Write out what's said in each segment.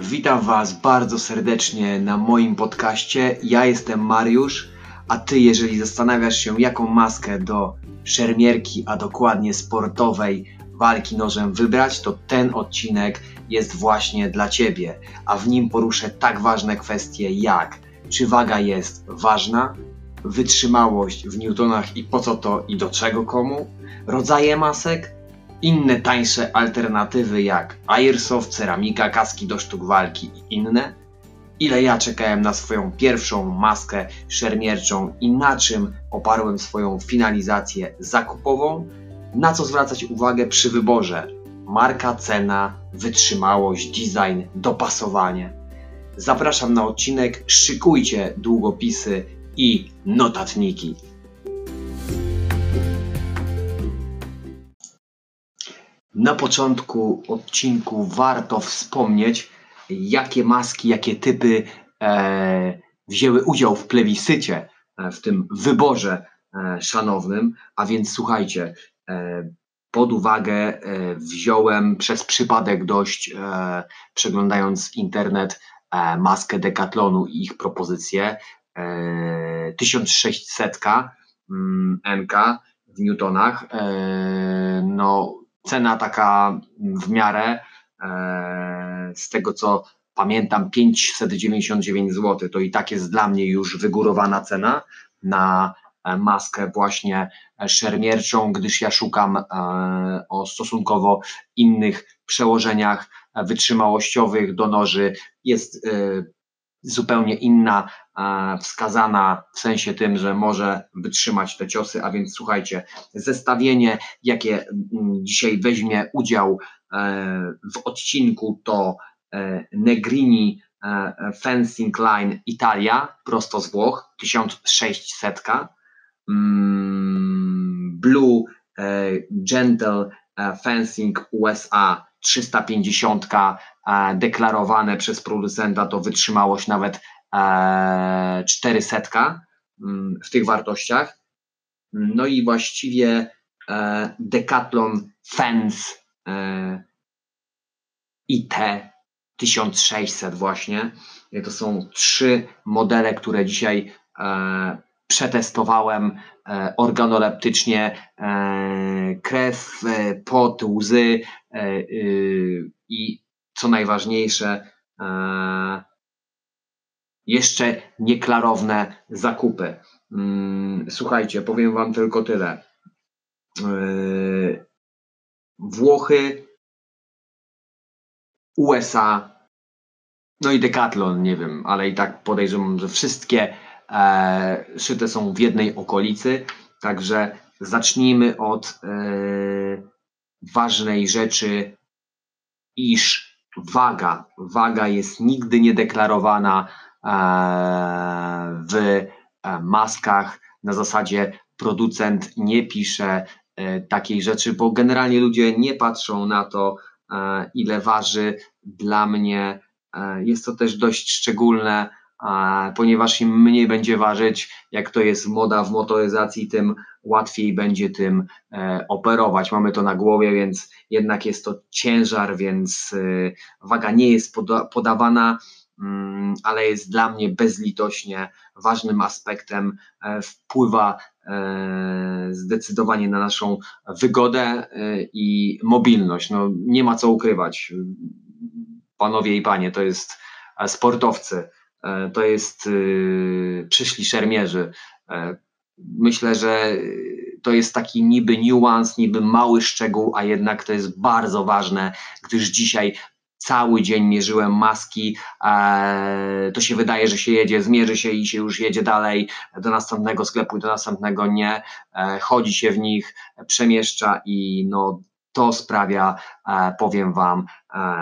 Witam Was bardzo serdecznie na moim podcaście. Ja jestem Mariusz, a Ty, jeżeli zastanawiasz się, jaką maskę do szermierki, a dokładnie sportowej walki nożem wybrać, to ten odcinek jest właśnie dla Ciebie, a w nim poruszę tak ważne kwestie jak czy waga jest ważna, wytrzymałość w newtonach i po co to i do czego komu, rodzaje masek, inne tańsze alternatywy jak airsoft, ceramika, kaski do sztuk walki i inne, ile ja czekałem na swoją pierwszą maskę szermierczą i na czym oparłem swoją finalizację zakupową, na co zwracać uwagę przy wyborze marka, cena, wytrzymałość, design, dopasowanie. Zapraszam na odcinek, szykujcie długopisy i notatniki. Na początku odcinku warto wspomnieć, jakie maski, jakie typy e, wzięły udział w plebiscycie, e, w tym wyborze e, szanownym. A więc słuchajcie, e, pod uwagę e, wziąłem przez przypadek dość, e, przeglądając internet, maskę Decathlonu i ich propozycje. 1600 mm, NK w newtonach. No, cena taka w miarę, e, z tego co pamiętam 599 zł, to i tak jest dla mnie już wygórowana cena na e, maskę właśnie szermierczą, gdyż ja szukam e, o stosunkowo innych przełożeniach wytrzymałościowych do noży. Jest zupełnie inna, wskazana w sensie tym, że może wytrzymać te ciosy, a więc słuchajcie, zestawienie, jakie mm, dzisiaj weźmie udział e, w odcinku, to e, Negrini e, Fencing Line Italia, prosto z Włoch, 1600, mm, Blue Gentle Fencing USA 350 deklarowane przez producenta to wytrzymałość nawet 400 e, mm, w tych wartościach. No i właściwie e, Decathlon Fence IT 1600 właśnie. To są trzy modele, które dzisiaj e, przetestowałem organoleptycznie krew, pot, łzy i co najważniejsze, e, jeszcze nieklarowne zakupy. Mm, słuchajcie, powiem Wam tylko tyle. E, Włochy, USA, no i Decathlon, nie wiem, ale i tak podejrzewam, że wszystkie e, szyte są w jednej okolicy. Także zacznijmy od ważnej rzeczy, iż waga. Waga jest nigdy niedeklarowana e, w e, maskach. Na zasadzie producent nie pisze e, takiej rzeczy, bo generalnie ludzie nie patrzą na to, ile waży. Dla mnie jest to też dość szczególne, ponieważ im mniej będzie ważyć, jak to jest moda w motoryzacji, tym łatwiej będzie tym e, operować. Mamy to na głowie, więc jednak jest to ciężar, więc e, waga nie jest poda podawana, mm, ale jest dla mnie bezlitośnie ważnym aspektem, e, wpływa zdecydowanie na naszą wygodę i mobilność. No, nie ma co ukrywać. Panowie i panie, to jest sportowcy, to jest przyszli szermierzy, myślę, że to jest taki niby niuans, niby mały szczegół, a jednak to jest bardzo ważne, gdyż dzisiaj cały dzień mierzyłem maski, e, to się wydaje, że się jedzie, zmierzy się i się już jedzie dalej do następnego sklepu i do następnego nie, e, chodzi się w nich, przemieszcza i no to sprawia, e, powiem Wam,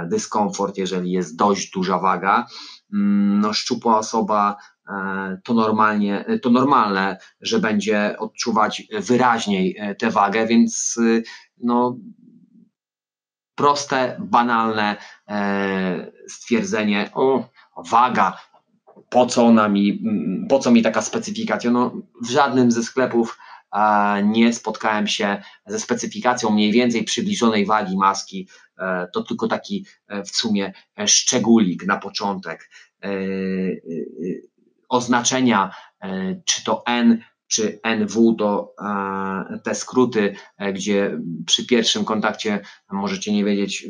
dyskomfort, jeżeli jest dość duża waga. Mm, no, szczupła osoba E, to normalnie, to normalne, że będzie odczuwać wyraźniej e, tę wagę, więc e, no, proste, banalne stwierdzenie, o, waga, po co ona mi, po co mi taka specyfikacja? No, w żadnym ze sklepów nie spotkałem się ze specyfikacją mniej więcej przybliżonej wagi maski. To tylko taki w sumie szczególik na początek. Oznaczenia, czy to N czy NW to e, te skróty, e, gdzie przy pierwszym kontakcie możecie nie wiedzieć,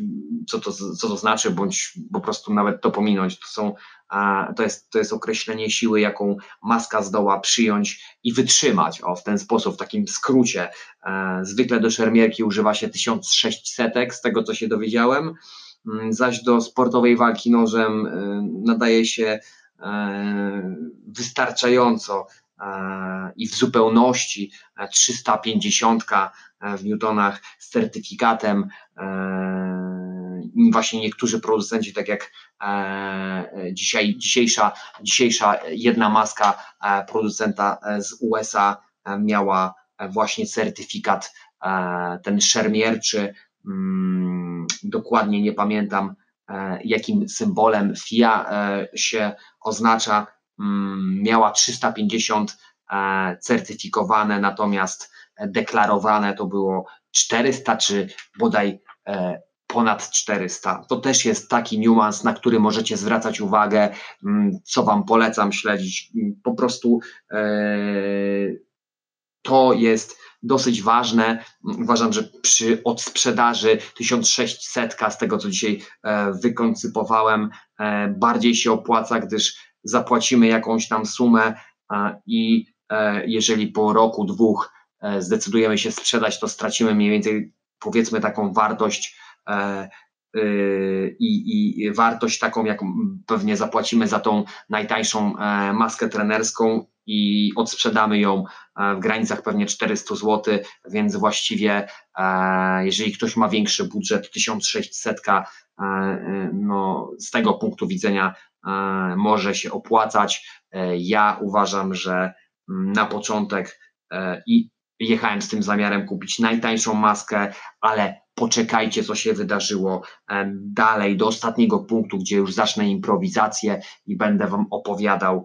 co to, co to znaczy, bądź po prostu nawet to pominąć. To, są, to, jest, to jest określenie siły, jaką maska zdoła przyjąć i wytrzymać. O, w ten sposób, w takim skrócie. E, zwykle do szermierki używa się 1600, z tego co się dowiedziałem, mm, zaś do sportowej walki nożem nadaje się wystarczająco i w zupełności 350 e, e, w newtonach z certyfikatem. E, właśnie niektórzy producenci, tak jak dzisiaj, dzisiejsza, dzisiejsza jedna maska producenta z USA miała właśnie certyfikat ten szermierczy, mm, dokładnie nie pamiętam jakim symbolem FIA się oznacza, miała 350 e, certyfikowane, natomiast deklarowane to było 400 czy bodaj e, ponad 400. To też jest taki niuans, na który możecie zwracać uwagę, mm, co Wam polecam śledzić. Mm, po prostu e, to jest dosyć ważne. Uważam, że przy odsprzedaży 1600 z tego, co dzisiaj wykoncypowałem, bardziej się opłaca, gdyż zapłacimy jakąś tam sumę i e, jeżeli po roku, dwóch e, zdecydujemy się sprzedać, to stracimy mniej więcej powiedzmy taką wartość e, i, i wartość taką, jaką pewnie zapłacimy za tą najtańszą maskę trenerską i odsprzedamy ją w granicach pewnie 400 zł, więc właściwie jeżeli ktoś ma większy budżet 1600, no z tego punktu widzenia może się opłacać. E, ja uważam, że mm, na początek e, i jechałem z tym zamiarem kupić najtańszą maskę, ale poczekajcie, co się wydarzyło dalej do ostatniego punktu, gdzie już zacznę improwizację i będę Wam opowiadał,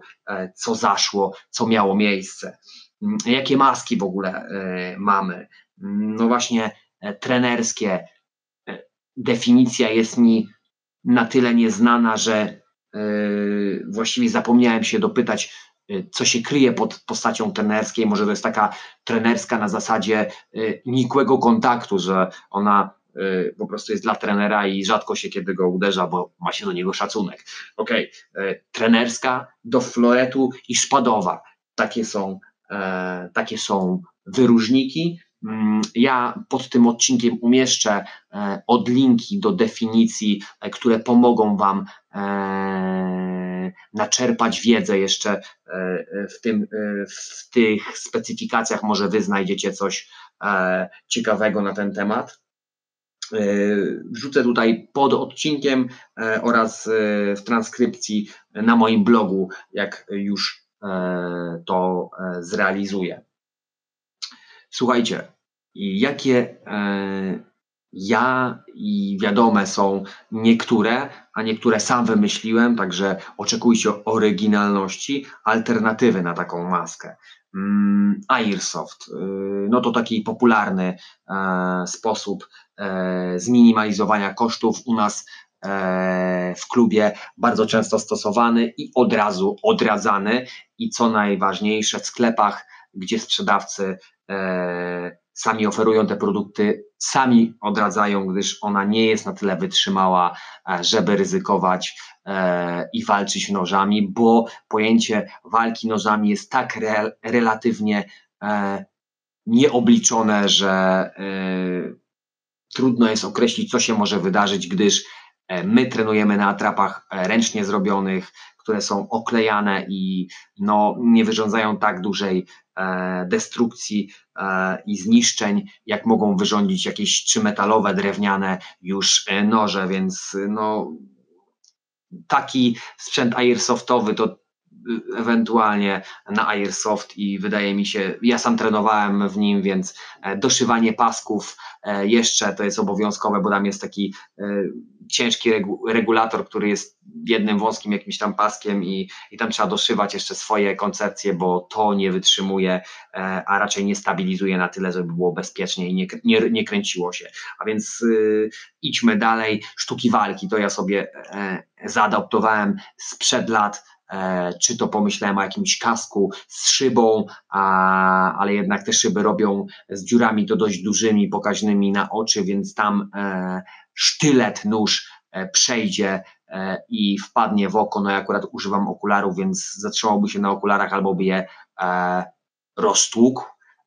co zaszło, co miało miejsce. Mm, jakie maski w ogóle mamy? Mm, no właśnie, trenerskie. Definicja jest mi na tyle nieznana, że właściwie zapomniałem się dopytać, yy, co się kryje pod postacią trenerskiej. Może to jest taka trenerska na zasadzie yy, nikłego kontaktu, że ona po prostu jest dla trenera i rzadko się kiedy go uderza, bo ma się do niego szacunek. Okej, okay. trenerska do floretu i szpadowa. Takie są, takie są wyróżniki. Mm, ja pod tym odcinkiem umieszczę e, odlinki do definicji, e, które pomogą Wam e, naczerpać wiedzę jeszcze w, tym, w tych specyfikacjach. Może Wy znajdziecie coś ciekawego na ten temat. Wrzucę tutaj pod odcinkiem oraz w transkrypcji na moim blogu, jak już to zrealizuję. Słuchajcie, jakie e, ja i wiadome są niektóre, a niektóre sam wymyśliłem, także oczekujcie oryginalności, alternatywy na taką maskę. Mm, Airsoft, y, no to taki popularny e, sposób e, zminimalizowania kosztów u nas w klubie bardzo często stosowany i od razu odradzany i co najważniejsze w sklepach, gdzie sprzedawcy sami oferują te produkty, sami odradzają, gdyż ona nie jest na tyle wytrzymała, e, żeby ryzykować e, i walczyć nożami, bo pojęcie walki nożami jest tak re, relatywnie e, nieobliczone, że trudno jest określić, co się może wydarzyć, gdyż my trenujemy na atrapach ręcznie zrobionych, które są oklejane i no, nie wyrządzają tak dużej e, destrukcji e, i zniszczeń, jak mogą wyrządzić jakieś czy metalowe, drewniane już e, noże, więc no, taki sprzęt airsoftowy to ewentualnie na Airsoft i wydaje mi się, ja sam trenowałem w nim, więc doszywanie pasków jeszcze to jest obowiązkowe, bo tam jest taki ciężki regu, regulator, który jest jednym wąskim jakimś tam paskiem i, i tam trzeba doszywać jeszcze swoje koncepcje, bo to nie wytrzymuje, e, a raczej nie stabilizuje na tyle, żeby było bezpiecznie i nie, nie, nie kręciło się. A więc y, idźmy dalej. Sztuki walki to ja sobie e, zaadoptowałem sprzed lat czy to pomyślałem o jakimś kasku z szybą, a, ale jednak te szyby robią z dziurami to dość dużymi, pokaźnymi na oczy, więc tam e, sztylet, nóż e, przejdzie i wpadnie w oko. No ja akurat używam okularów, więc zatrzymałby się na okularach albo by je roztłukł,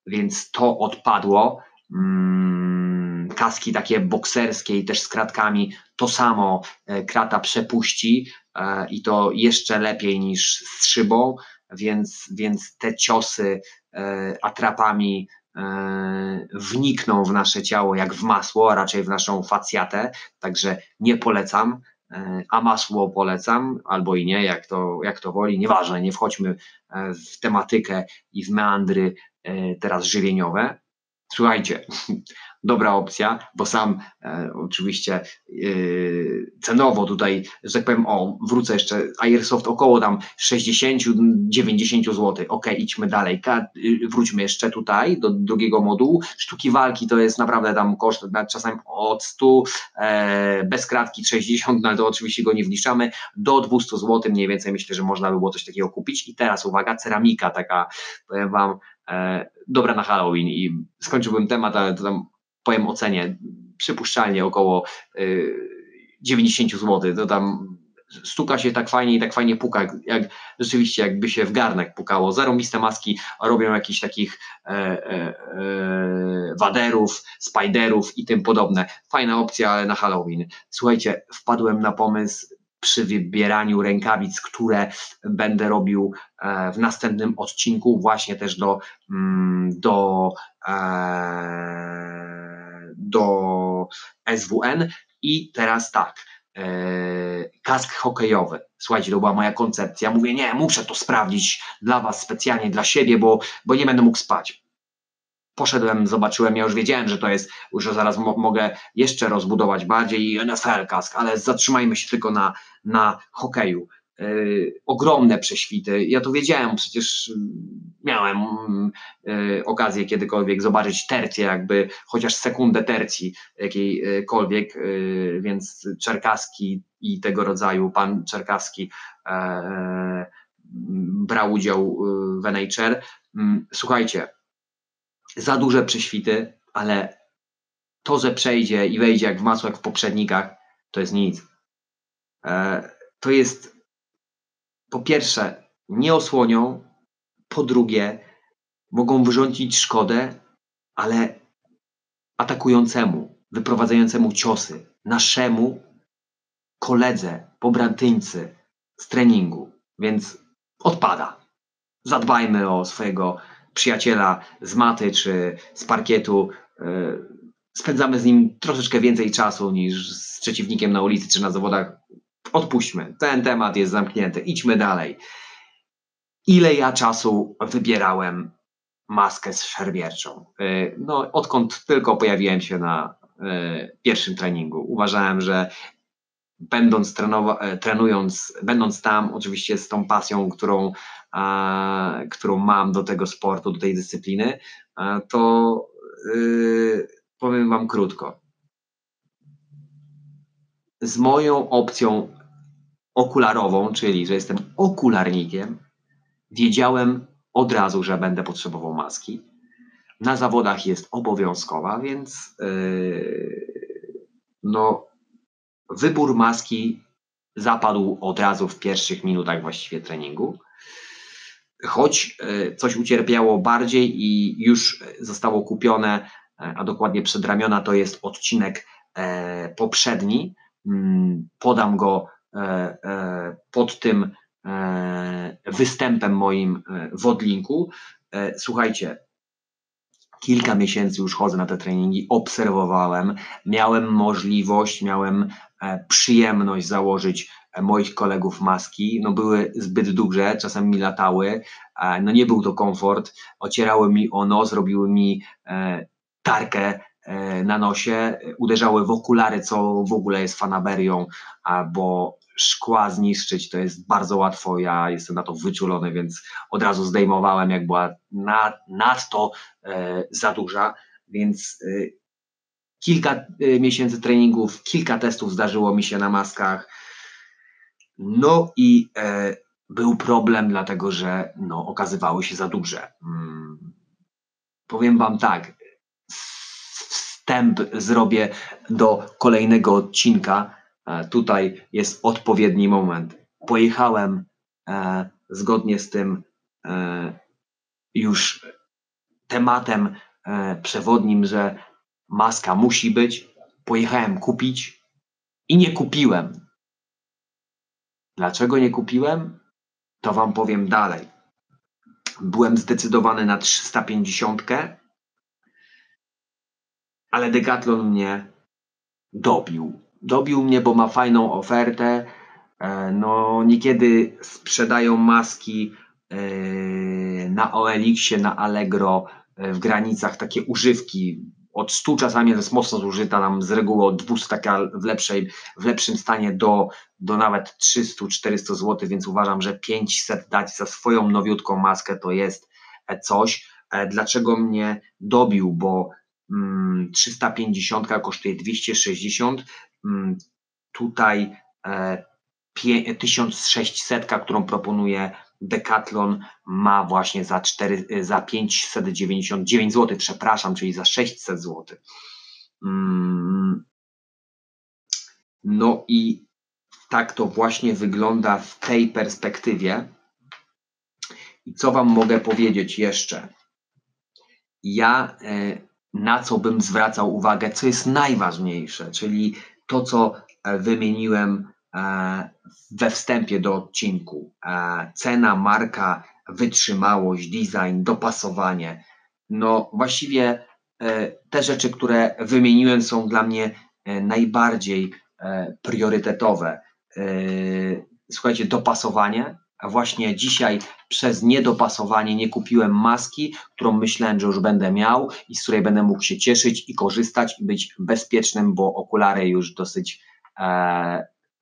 więc to odpadło. Mm, kaski takie bokserskie i też z kratkami, to samo krata przepuści, E, i to jeszcze lepiej niż z szybą, więc, więc te ciosy e, atrapami e, wnikną w nasze ciało jak w masło, a raczej w naszą facjatę, także nie polecam, a masło polecam, albo i nie, jak to, jak to woli, nieważne, nie wchodźmy w tematykę i w meandry teraz żywieniowe. Słuchajcie, dobra opcja, bo sam e, oczywiście e, cenowo tutaj, że tak powiem, o, wrócę jeszcze, Airsoft około tam 60-90 zł. Ok, idźmy dalej, Ka y, wróćmy jeszcze tutaj do drugiego modułu. Sztuki walki to jest naprawdę tam koszt czasami od 100, e, bez kratki 60, no ale to oczywiście go nie wliczamy, do 200 zł mniej więcej myślę, że można by było coś takiego kupić. I teraz uwaga, ceramika taka, powiem Wam, dobra na Halloween i skończyłbym temat, ale to tam powiem o cenie, przypuszczalnie około 90 zł, to tam stuka się tak fajnie i tak fajnie puka, jak rzeczywiście jakby się w garnek pukało. Zarąbiste maski robią jakichś takich e, e, e, waderów, spiderów i tym podobne. Fajna opcja, ale na Halloween. Słuchajcie, wpadłem na pomysł przy wybieraniu rękawic, które będę robił e, w następnym odcinku, właśnie też do, mm, do e, do SWN i teraz tak, e, kask hokejowy. Słuchajcie, to była moja koncepcja. Mówię, nie, muszę to sprawdzić dla Was specjalnie, dla siebie, bo, bo nie będę mógł spać. Poszedłem, zobaczyłem, ja już wiedziałem, że to jest, że zaraz mo mogę jeszcze rozbudować bardziej NFL kask, ale zatrzymajmy się tylko na, na hokeju. Y, ogromne prześwity. Ja to wiedziałem, przecież miałem y, okazję kiedykolwiek zobaczyć tercję, jakby chociaż sekundę tercji jakiejkolwiek, y, więc Czerkaski i tego rodzaju pan Czerkaski e, brał udział w NHL. Mm, słuchajcie, za duże prześwity, ale to, że przejdzie i wejdzie jak w masło, jak w poprzednikach, to jest nic. E, to jest po pierwsze nie osłonią, po drugie mogą wyrządzić szkodę, ale atakującemu, wyprowadzającemu ciosy, naszemu koledze, pobratyńcy z treningu, więc odpada. Zadbajmy o swojego przyjaciela z maty czy z parkietu. E, spędzamy z nim troszeczkę więcej czasu niż z przeciwnikiem na ulicy czy na zawodach odpuśćmy, ten temat jest zamknięty, idźmy dalej. Ile ja czasu wybierałem maskę z szermierczą? Y, no, odkąd tylko pojawiłem się na y, pierwszym treningu. Uważałem, że będąc trenowa- y, trenując, będąc tam, oczywiście z tą pasją, którą, którą mam do tego sportu, do tej dyscypliny, to yy, powiem Wam krótko. Z moją opcją okularową, czyli że jestem okularnikiem, wiedziałem od razu, że będę potrzebował maski. Na zawodach jest obowiązkowa, więc yy, no, wybór maski zapadł od razu w pierwszych minutach właściwie treningu. Choć yy, coś ucierpiało bardziej i już zostało kupione, yy, a dokładnie przedramiona, to jest odcinek poprzedni. Mm, podam go E, e, pod tym e, występem moim w Odlinku. Słuchajcie, kilka miesięcy już chodzę na te treningi, obserwowałem, miałem możliwość, miałem przyjemność założyć moich kolegów maski. No były zbyt duże, czasem mi latały, no nie był to komfort, ocierały mi o nos, robiły mi tarkę e, na nosie, uderzały w okulary, co w ogóle jest fanaberią, bo szkła zniszczyć to jest bardzo łatwo. Ja jestem na to wyczulony, więc od razu zdejmowałem, jak była nad, nadto e, za duża. Więc e, kilka e, miesięcy treningów, kilka testów zdarzyło mi się na maskach. No i e, był problem, dlatego że no, okazywały się za duże. Hmm. Powiem Wam tak, wstęp zrobię do kolejnego odcinka. E, tutaj jest odpowiedni moment. Pojechałem e, zgodnie z tym e, już tematem przewodnim, że maska musi być. Pojechałem kupić i nie kupiłem. Dlaczego nie kupiłem? To Wam powiem dalej. Byłem zdecydowany na 350, ale Decathlon mnie dobił. Dobił mnie, bo ma fajną ofertę. E, no, niekiedy sprzedają maski e, na OLX-ie, na Allegro e, w granicach takie używki od 100 czasami jest mocno zużyta, nam z reguły od 200 taka w, lepszej, w lepszym stanie do, do nawet 300-400 zł, więc uważam, że 500 dać za swoją nowiutką maskę to jest coś. Dlaczego mnie dobił? Bo 350 kosztuje 260, mm, tutaj e, 1600, którą proponuje Decathlon ma właśnie za, 4, za 599 zł, przepraszam, czyli za 600 zł. Mm. No i tak to właśnie wygląda w tej perspektywie. I co Wam mogę powiedzieć jeszcze? Ja e, na co bym zwracał uwagę, co jest najważniejsze, czyli to, co e, wymieniłem E, we wstępie do odcinku. E, cena, marka, wytrzymałość, design, dopasowanie. No właściwie te rzeczy, które wymieniłem, są dla mnie najbardziej priorytetowe. Słuchajcie, dopasowanie. Właśnie dzisiaj przez niedopasowanie nie kupiłem maski, którą myślałem, że już będę miał i z której będę mógł się cieszyć i korzystać i być bezpiecznym, bo okulary już dosyć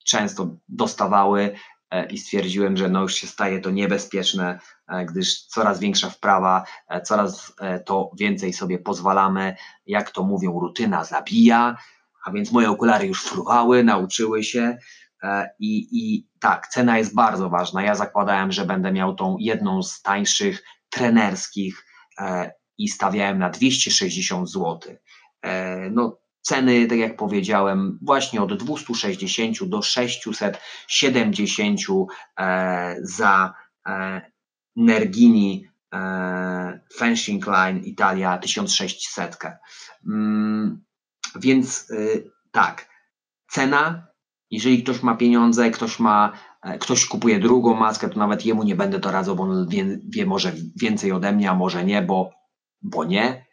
często dostawały e, i stwierdziłem, że no już się staje to niebezpieczne, e, gdyż coraz większa wprawa, e, coraz to więcej sobie pozwalamy, jak to mówią, rutyna zabija, a więc moje okulary już fruwały, nauczyły się i, i tak, cena jest bardzo ważna. Ja zakładałem, że będę miał tą jedną z tańszych trenerskich i stawiałem na 260 zł. No Ceny, tak jak powiedziałem, właśnie od 260 do 670 e, za e, Nergini e, Fencing Line Italia 1600. Mm, więc y, tak, cena, jeżeli ktoś ma pieniądze, ktoś ma, e, ktoś kupuje drugą maskę, to nawet jemu nie będę to radzał, bo on wie, wie może więcej ode mnie, a może nie, bo, bo nie.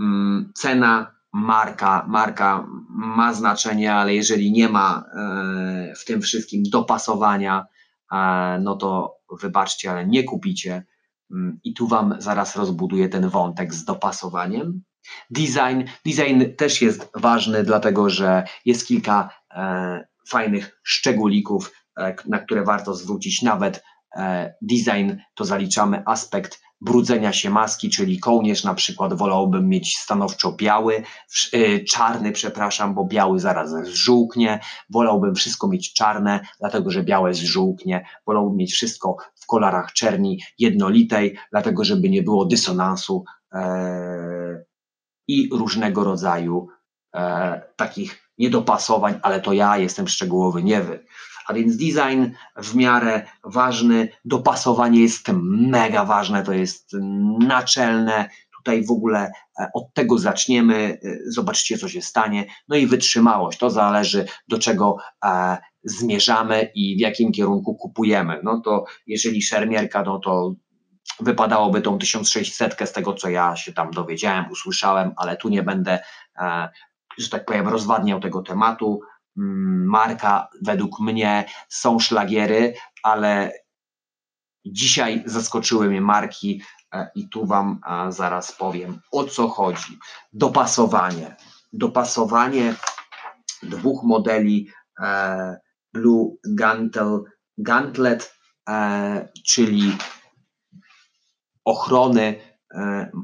Mm, cena marka, marka ma znaczenie, ale jeżeli nie ma e, w tym wszystkim dopasowania, e, no to wybaczcie, ale nie kupicie. Mm, I tu Wam zaraz rozbuduję ten wątek z dopasowaniem. Design, design też jest ważny, dlatego że jest kilka fajnych szczególików, na które warto zwrócić. Nawet design to zaliczamy aspekt brudzenia się maski, czyli kołnierz na przykład wolałbym mieć stanowczo biały, y, czarny, przepraszam, bo biały zaraz zżółknie, wolałbym wszystko mieć czarne, dlatego że białe zżółknie, wolałbym mieć wszystko w kolorach czerni jednolitej, dlatego żeby nie było dysonansu e, i różnego rodzaju e, takich niedopasowań, ale to ja jestem szczegółowy, nie wy. A więc design w miarę ważny, dopasowanie jest mega ważne, to jest naczelne. Tutaj w ogóle e, od tego zaczniemy, e, zobaczcie co się stanie. No i wytrzymałość, to zależy do czego e, zmierzamy i w jakim kierunku kupujemy. No to jeżeli szermierka, no to wypadałoby tą 1600 z tego, co ja się tam dowiedziałem, usłyszałem, ale tu nie będę, że tak powiem, rozwadniał tego tematu. Mm, marka według mnie są szlagiery, ale dzisiaj zaskoczyły mnie marki e, i tu Wam zaraz powiem o co chodzi. Dopasowanie. Dopasowanie dwóch modeli Blue Gantel, Gantlet, czyli ochrony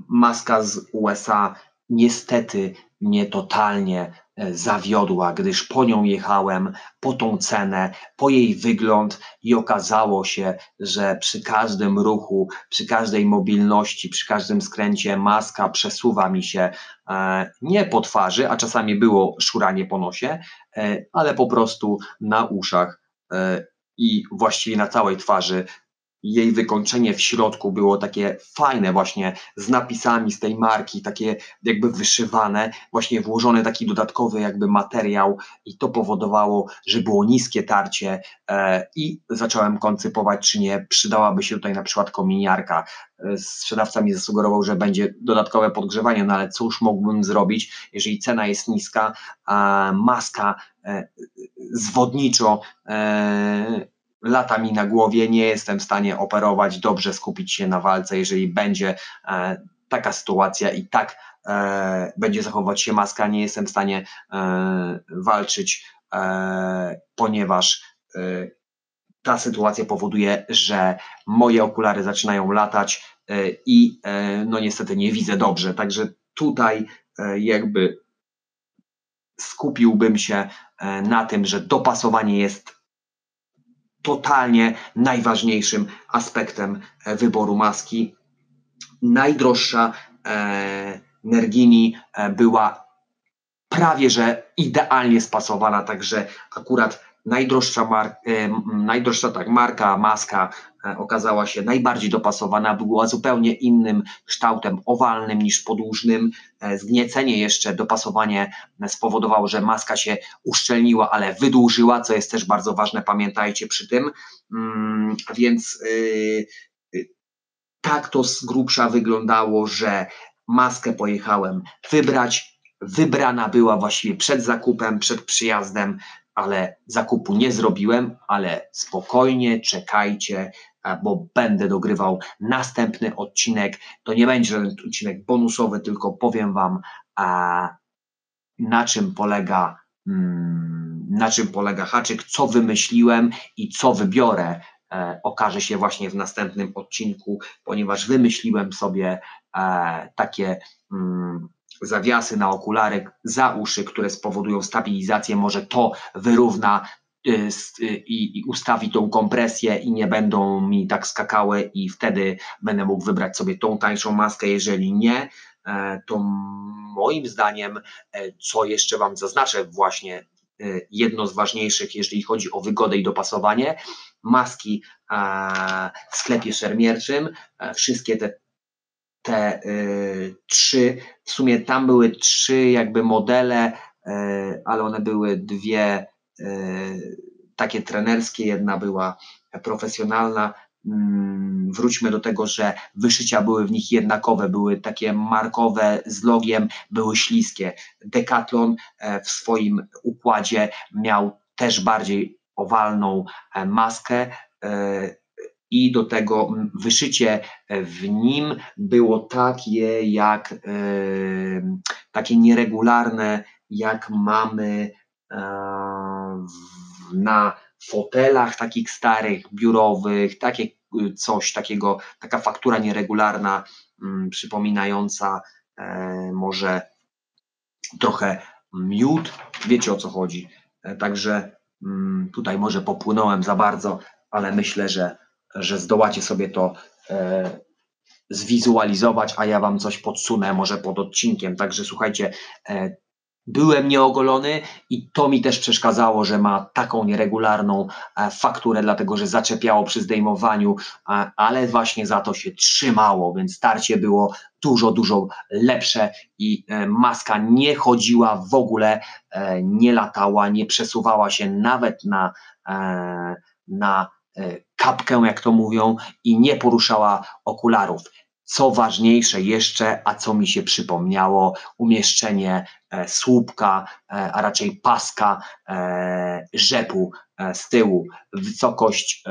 maska z USA niestety mnie totalnie e, zawiodła, gdyż po nią jechałem, po tą cenę, po jej wygląd i okazało się, że przy każdym ruchu, przy każdej mobilności, przy każdym skręcie maska przesuwa mi się e, nie po twarzy, a czasami było szuranie po nosie, e, ale po prostu na uszach i właściwie na całej twarzy jej wykończenie w środku było takie fajne właśnie z napisami z tej marki, takie jakby wyszywane, właśnie włożony taki dodatkowy jakby materiał i to powodowało, że było niskie tarcie e, i zacząłem koncypować, czy nie przydałaby się tutaj na przykład kominiarka. E, sprzedawca mi zasugerował, że będzie dodatkowe podgrzewanie, no ale cóż mógłbym zrobić, jeżeli cena jest niska, a maska e, zwodniczo lata mi na głowie, nie jestem w stanie operować, dobrze skupić się na walce, jeżeli będzie e, taka sytuacja i tak e, będzie zachować się maska, nie jestem w stanie e, walczyć, ponieważ ta sytuacja powoduje, że moje okulary zaczynają latać i no niestety nie widzę dobrze, także tutaj jakby skupiłbym się na tym, że dopasowanie jest totalnie najważniejszym aspektem e, wyboru maski. Najdroższa e, Nergini e, była prawie że idealnie spasowana, także akurat najdroższa, mar najdroższa tak, marka, maska E, okazała się najbardziej dopasowana, była zupełnie innym kształtem owalnym niż podłużnym. E, zgniecenie jeszcze, dopasowanie spowodowało, że maska się uszczelniła, ale wydłużyła, co jest też bardzo ważne, pamiętajcie przy tym. Mm, więc y, y, tak to z grubsza wyglądało, że maskę pojechałem wybrać. Wybrana była właściwie przed zakupem, przed przyjazdem, ale zakupu nie zrobiłem, ale spokojnie czekajcie, bo będę dogrywał następny odcinek. To nie będzie żaden odcinek bonusowy, tylko powiem Wam, na czym polega, mm, na czym polega haczyk, co wymyśliłem i co wybiorę. E, okaże się właśnie w następnym odcinku, ponieważ wymyśliłem sobie e, takie mm, zawiasy na okulary za uszy, które spowodują stabilizację. Może to wyrówna Y, y, i, i ustawi tą kompresję i nie będą mi tak skakały i wtedy będę mógł wybrać sobie tą tańszą maskę. Jeżeli nie, e, to moim zdaniem, e, co jeszcze Wam zaznaczę, właśnie e, jedno z ważniejszych, jeżeli chodzi o wygodę i dopasowanie, maski w sklepie szermierczym, wszystkie te te y, trzy, w sumie tam były trzy jakby modele, y, ale one były dwie E, takie trenerskie, jedna była profesjonalna. Mm, wróćmy do tego, że wyszycia były w nich jednakowe, były takie markowe z logiem, były śliskie. Decathlon e, w swoim układzie miał też bardziej owalną e, maskę i do tego wyszycie w nim było takie jak takie nieregularne, jak mamy na fotelach takich starych, biurowych, takie y, coś takiego, taka faktura nieregularna, mm, przypominająca e, może trochę miód, wiecie o co chodzi. E, także mm, tutaj może popłynąłem za bardzo, ale myślę, że, że zdołacie sobie to e, zwizualizować, a ja Wam coś podsunę może pod odcinkiem. Także słuchajcie, byłem nieogolony i to mi też przeszkadzało, że ma taką nieregularną e, fakturę, dlatego że zaczepiało przy zdejmowaniu, ale właśnie za to się trzymało, więc starcie było dużo, dużo lepsze i e, maska nie chodziła w ogóle, e, nie latała, nie przesuwała się nawet na, na kapkę, jak to mówią, i nie poruszała okularów. Co ważniejsze jeszcze, a co mi się przypomniało, umieszczenie e, słupka, e, a raczej paska e, rzepu z tyłu. Wysokość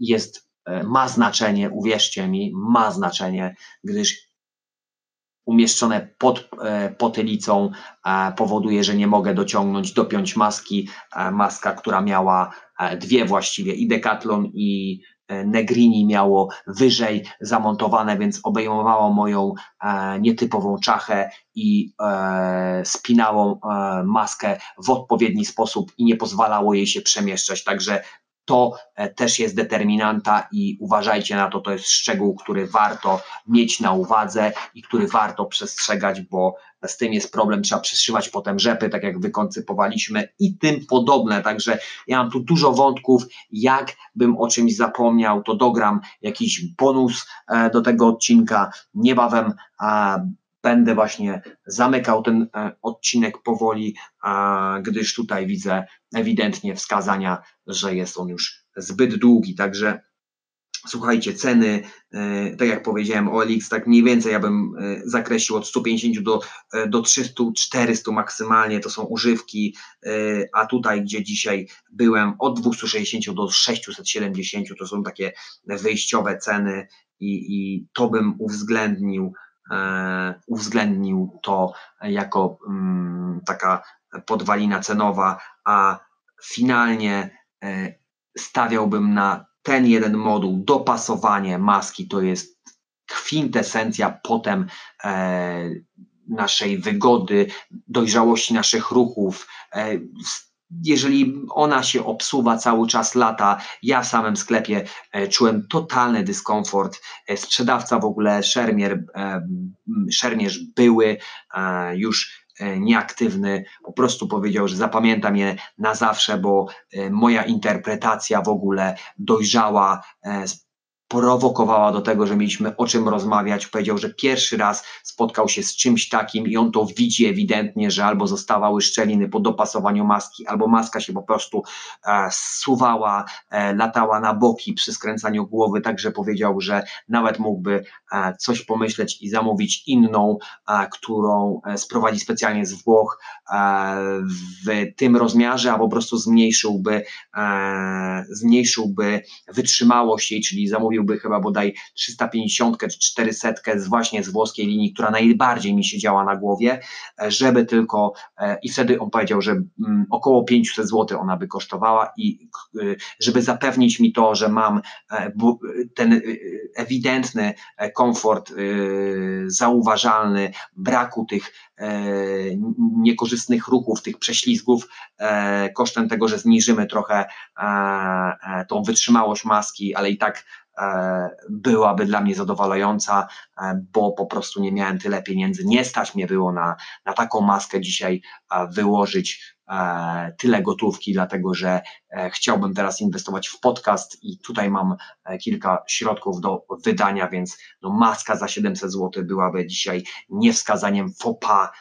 jest e, ma znaczenie, uwierzcie mi, ma znaczenie, gdyż umieszczone pod e, potylicą powoduje, że nie mogę dociągnąć, dopiąć maski. Maska, która miała dwie właściwie, i Decathlon i Negrini miało wyżej zamontowane, więc obejmowało moją nietypową czachę i spinało maskę w odpowiedni sposób i nie pozwalało jej się przemieszczać. Także to e, też jest determinanta i uważajcie na to, to jest szczegół, który warto mieć na uwadze i który warto przestrzegać, bo z tym jest problem, trzeba przeszywać potem rzepy, tak jak wykoncypowaliśmy i tym podobne, także ja mam tu dużo wątków, jak bym o czymś zapomniał, to dogram jakiś bonus e, do tego odcinka, niebawem będę właśnie zamykał ten e, odcinek powoli, gdyż tutaj widzę ewidentnie wskazania, że jest on już zbyt długi. Także słuchajcie, ceny, e, tak jak powiedziałem, OLX, tak mniej więcej ja bym e, zakreślił od 150 do, do 300, 400 maksymalnie, to są używki, a tutaj, gdzie dzisiaj byłem, od 260 do 670 to są takie wyjściowe ceny i, i to bym uwzględnił uwzględnił to jako mm, taka podwalina cenowa, a finalnie e, stawiałbym na ten jeden moduł, dopasowanie maski to jest kwintesencja potem e, naszej wygody, dojrzałości naszych ruchów, jeżeli ona się obsuwa cały czas lata, ja w samym sklepie e, czułem totalny dyskomfort. E, sprzedawca w ogóle, szermier, e, szermierz były już nieaktywny, po prostu powiedział, że zapamiętam je na zawsze, bo moja interpretacja w ogóle dojrzała prowokowała do tego, że mieliśmy o czym rozmawiać. Powiedział, że pierwszy raz spotkał się z czymś takim i on to widzi ewidentnie, że albo zostawały szczeliny po dopasowaniu maski, albo maska się po prostu e, suwała, e, latała na boki przy skręcaniu głowy, także powiedział, że nawet mógłby e, coś pomyśleć i zamówić inną, e, którą e, sprowadzi specjalnie z Włoch e, w tym rozmiarze, a po prostu zmniejszyłby, zmniejszyłby wytrzymałość jej, czyli zamówił kupiłby chyba bodaj 350 czy 400 z właśnie z włoskiej linii, która najbardziej mi się działa na głowie, e, żeby tylko e, i wtedy on powiedział, że mm, około 500 zł ona by kosztowała i e, żeby zapewnić mi to, że mam ten ewidentny komfort zauważalny, braku tych niekorzystnych ruchów, tych prześlizgów, kosztem tego, że zniżymy trochę tą wytrzymałość maski, ale i tak E, byłaby dla mnie zadowalająca, e, bo po prostu nie miałem tyle pieniędzy. Nie stać mnie było na, na taką maskę dzisiaj wyłożyć e, tyle gotówki, dlatego że chciałbym teraz inwestować w podcast i tutaj mam kilka środków do wydania, więc no maska za 700 zł byłaby dzisiaj niewskazaniem FOPA,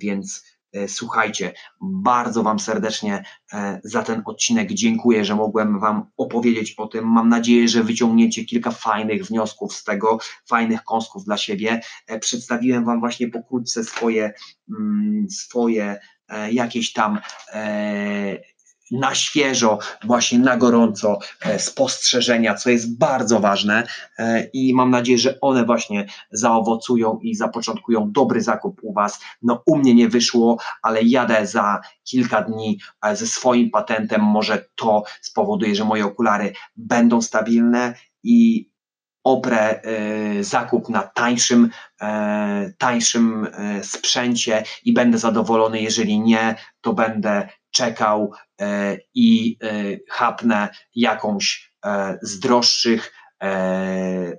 więc E, słuchajcie, bardzo Wam serdecznie e, za ten odcinek dziękuję, że mogłem Wam opowiedzieć o tym. Mam nadzieję, że wyciągniecie kilka fajnych wniosków z tego, fajnych kąsków dla siebie. E, przedstawiłem Wam właśnie pokrótce swoje, mm, swoje jakieś tam na świeżo, właśnie na gorąco e, spostrzeżenia, co jest bardzo ważne e, i mam nadzieję, że one właśnie zaowocują i zapoczątkują dobry zakup u Was. No u mnie nie wyszło, ale jadę za kilka dni e, ze swoim patentem, może to spowoduje, że moje okulary będą stabilne i oprę zakup na tańszym, tańszym sprzęcie i będę zadowolony. Jeżeli nie, to będę czekał e, i e, chapnę jakąś e, z droższych,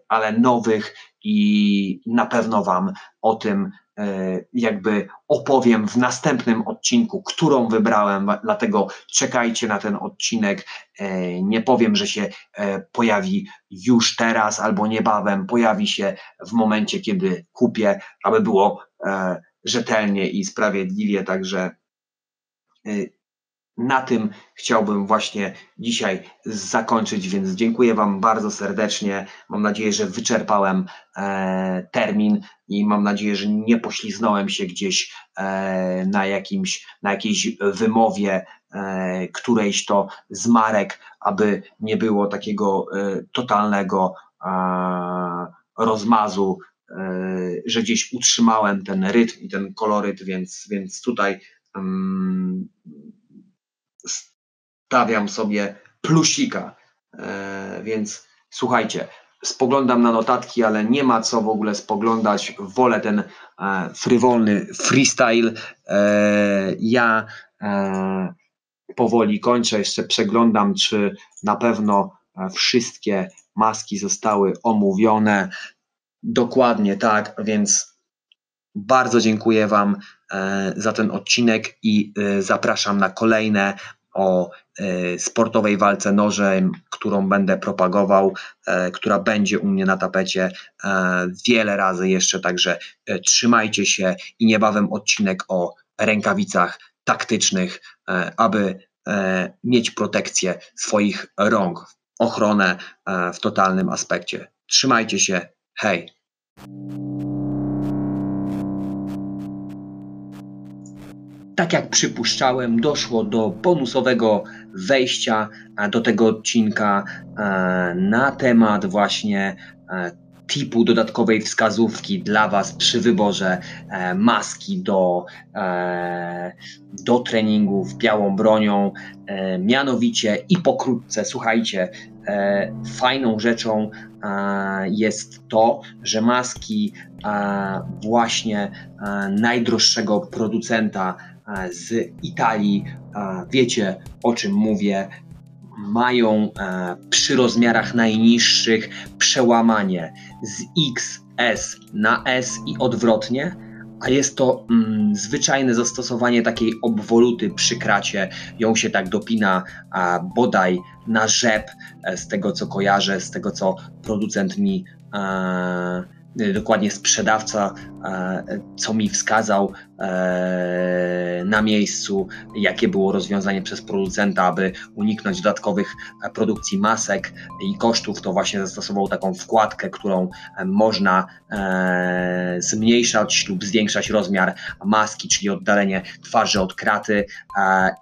ale nowych i na pewno Wam o tym jakby opowiem w następnym odcinku, którą wybrałem, dlatego czekajcie na ten odcinek. Nie powiem, że się pojawi już teraz albo niebawem, pojawi się w momencie, kiedy kupię, aby było rzetelnie i sprawiedliwie, także na tym chciałbym właśnie dzisiaj zakończyć, więc dziękuję Wam bardzo serdecznie. Mam nadzieję, że wyczerpałem e, termin i mam nadzieję, że nie pośliznąłem się gdzieś e, na, jakimś, na jakiejś wymowie e, którejś to z marek, aby nie było takiego e, totalnego rozmazu, że gdzieś utrzymałem ten rytm i ten koloryt, więc, więc tutaj um, stawiam sobie plusika. Więc słuchajcie, spoglądam na notatki, ale nie ma co w ogóle spoglądać. Wolę ten e, frywolny freestyle. E, ja e, powoli kończę, jeszcze przeglądam, czy na pewno e, wszystkie maski zostały omówione. Dokładnie tak, więc bardzo dziękuję Wam e, za ten odcinek i e, zapraszam na kolejne o e, sportowej walce nożem, którą będę propagował, która będzie u mnie na tapecie wiele razy jeszcze, także trzymajcie się i niebawem odcinek o rękawicach taktycznych, aby mieć protekcję swoich rąk, ochronę w totalnym aspekcie. Trzymajcie się, hej! Tak jak przypuszczałem, doszło do bonusowego wejścia e, do tego odcinka e, na temat właśnie e, typu dodatkowej wskazówki dla Was przy wyborze maski do, do treningów białą bronią. Mianowicie i pokrótce, słuchajcie, fajną rzeczą jest to, że maski właśnie najdroższego producenta z Italii, wiecie o czym mówię, mają przy rozmiarach najniższych przełamanie z XS na S i odwrotnie, a jest to mm, zwyczajne zastosowanie takiej obwoluty przy kracie. Ją się tak dopina a, bodaj na rzep, e, z tego co kojarzę, z tego co producent mi a, dokładnie sprzedawca, e, co mi wskazał e, na miejscu, jakie było rozwiązanie przez producenta, aby uniknąć dodatkowych e, produkcji masek i kosztów, to właśnie zastosował taką wkładkę, którą można zmniejszać lub zwiększać rozmiar maski, czyli oddalenie twarzy od kraty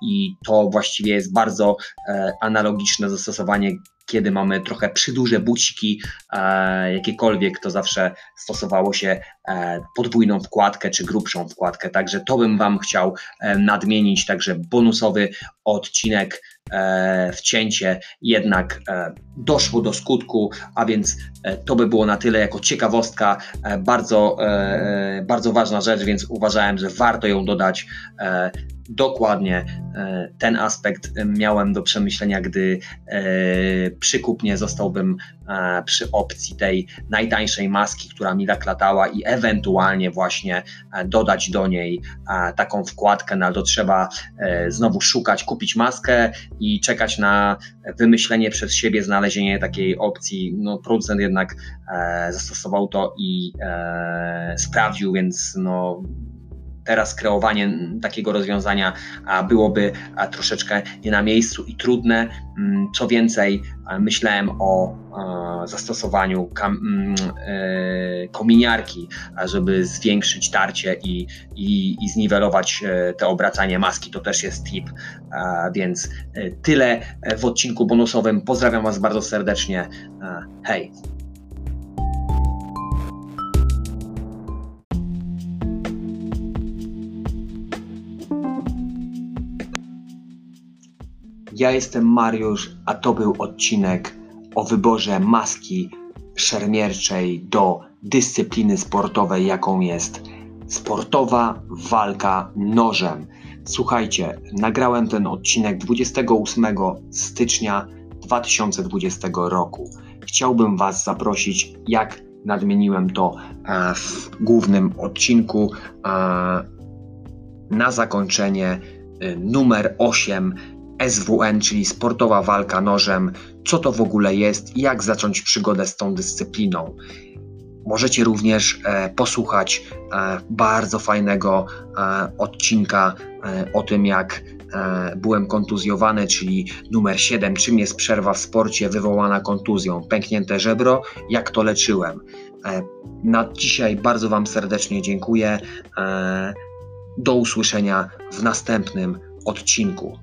i to właściwie jest bardzo analogiczne zastosowanie kiedy mamy trochę przyduże buciki, e, jakiekolwiek, to zawsze stosowało się podwójną wkładkę czy grubszą wkładkę. Także to bym Wam chciał e, nadmienić. Także bonusowy odcinek e, wcięcie jednak e, doszło do skutku, a więc e, to by było na tyle jako ciekawostka. E, bardzo, e, bardzo ważna rzecz, więc uważałem, że warto ją dodać dokładnie e, ten aspekt miałem do przemyślenia, gdy e, przykupnie zostałbym e, przy opcji tej najtańszej maski, która mi tak latała i ewentualnie właśnie dodać do niej taką wkładkę, no to trzeba znowu szukać, kupić maskę i czekać na wymyślenie przez siebie, znalezienie takiej opcji. No, producent jednak zastosował to i sprawdził, więc no teraz kreowanie takiego rozwiązania byłoby troszeczkę nie na miejscu i trudne. Mm, co więcej, myślałem o zastosowaniu mm, e, kominiarki, żeby zwiększyć tarcie i, i, i zniwelować e, te obracanie maski. To też jest tip, więc e, tyle w odcinku bonusowym. Pozdrawiam Was bardzo serdecznie. Hej! Ja jestem Mariusz, a to był odcinek o wyborze maski szermierczej do dyscypliny sportowej, jaką jest sportowa walka nożem. Słuchajcie, nagrałem ten odcinek 28 stycznia 2020 roku. Chciałbym Was zaprosić, jak nadmieniłem to e, w głównym odcinku, e, na zakończenie e, numer 8 SWN, czyli sportowa walka nożem, co to w ogóle jest i jak zacząć przygodę z tą dyscypliną. Możecie również e, posłuchać e, bardzo fajnego e, odcinka e, o tym, jak e, byłem kontuzjowany, czyli numer 7, czym jest przerwa w sporcie wywołana kontuzją, pęknięte żebro, jak to leczyłem. E, na dzisiaj bardzo Wam serdecznie dziękuję. Do usłyszenia w następnym odcinku.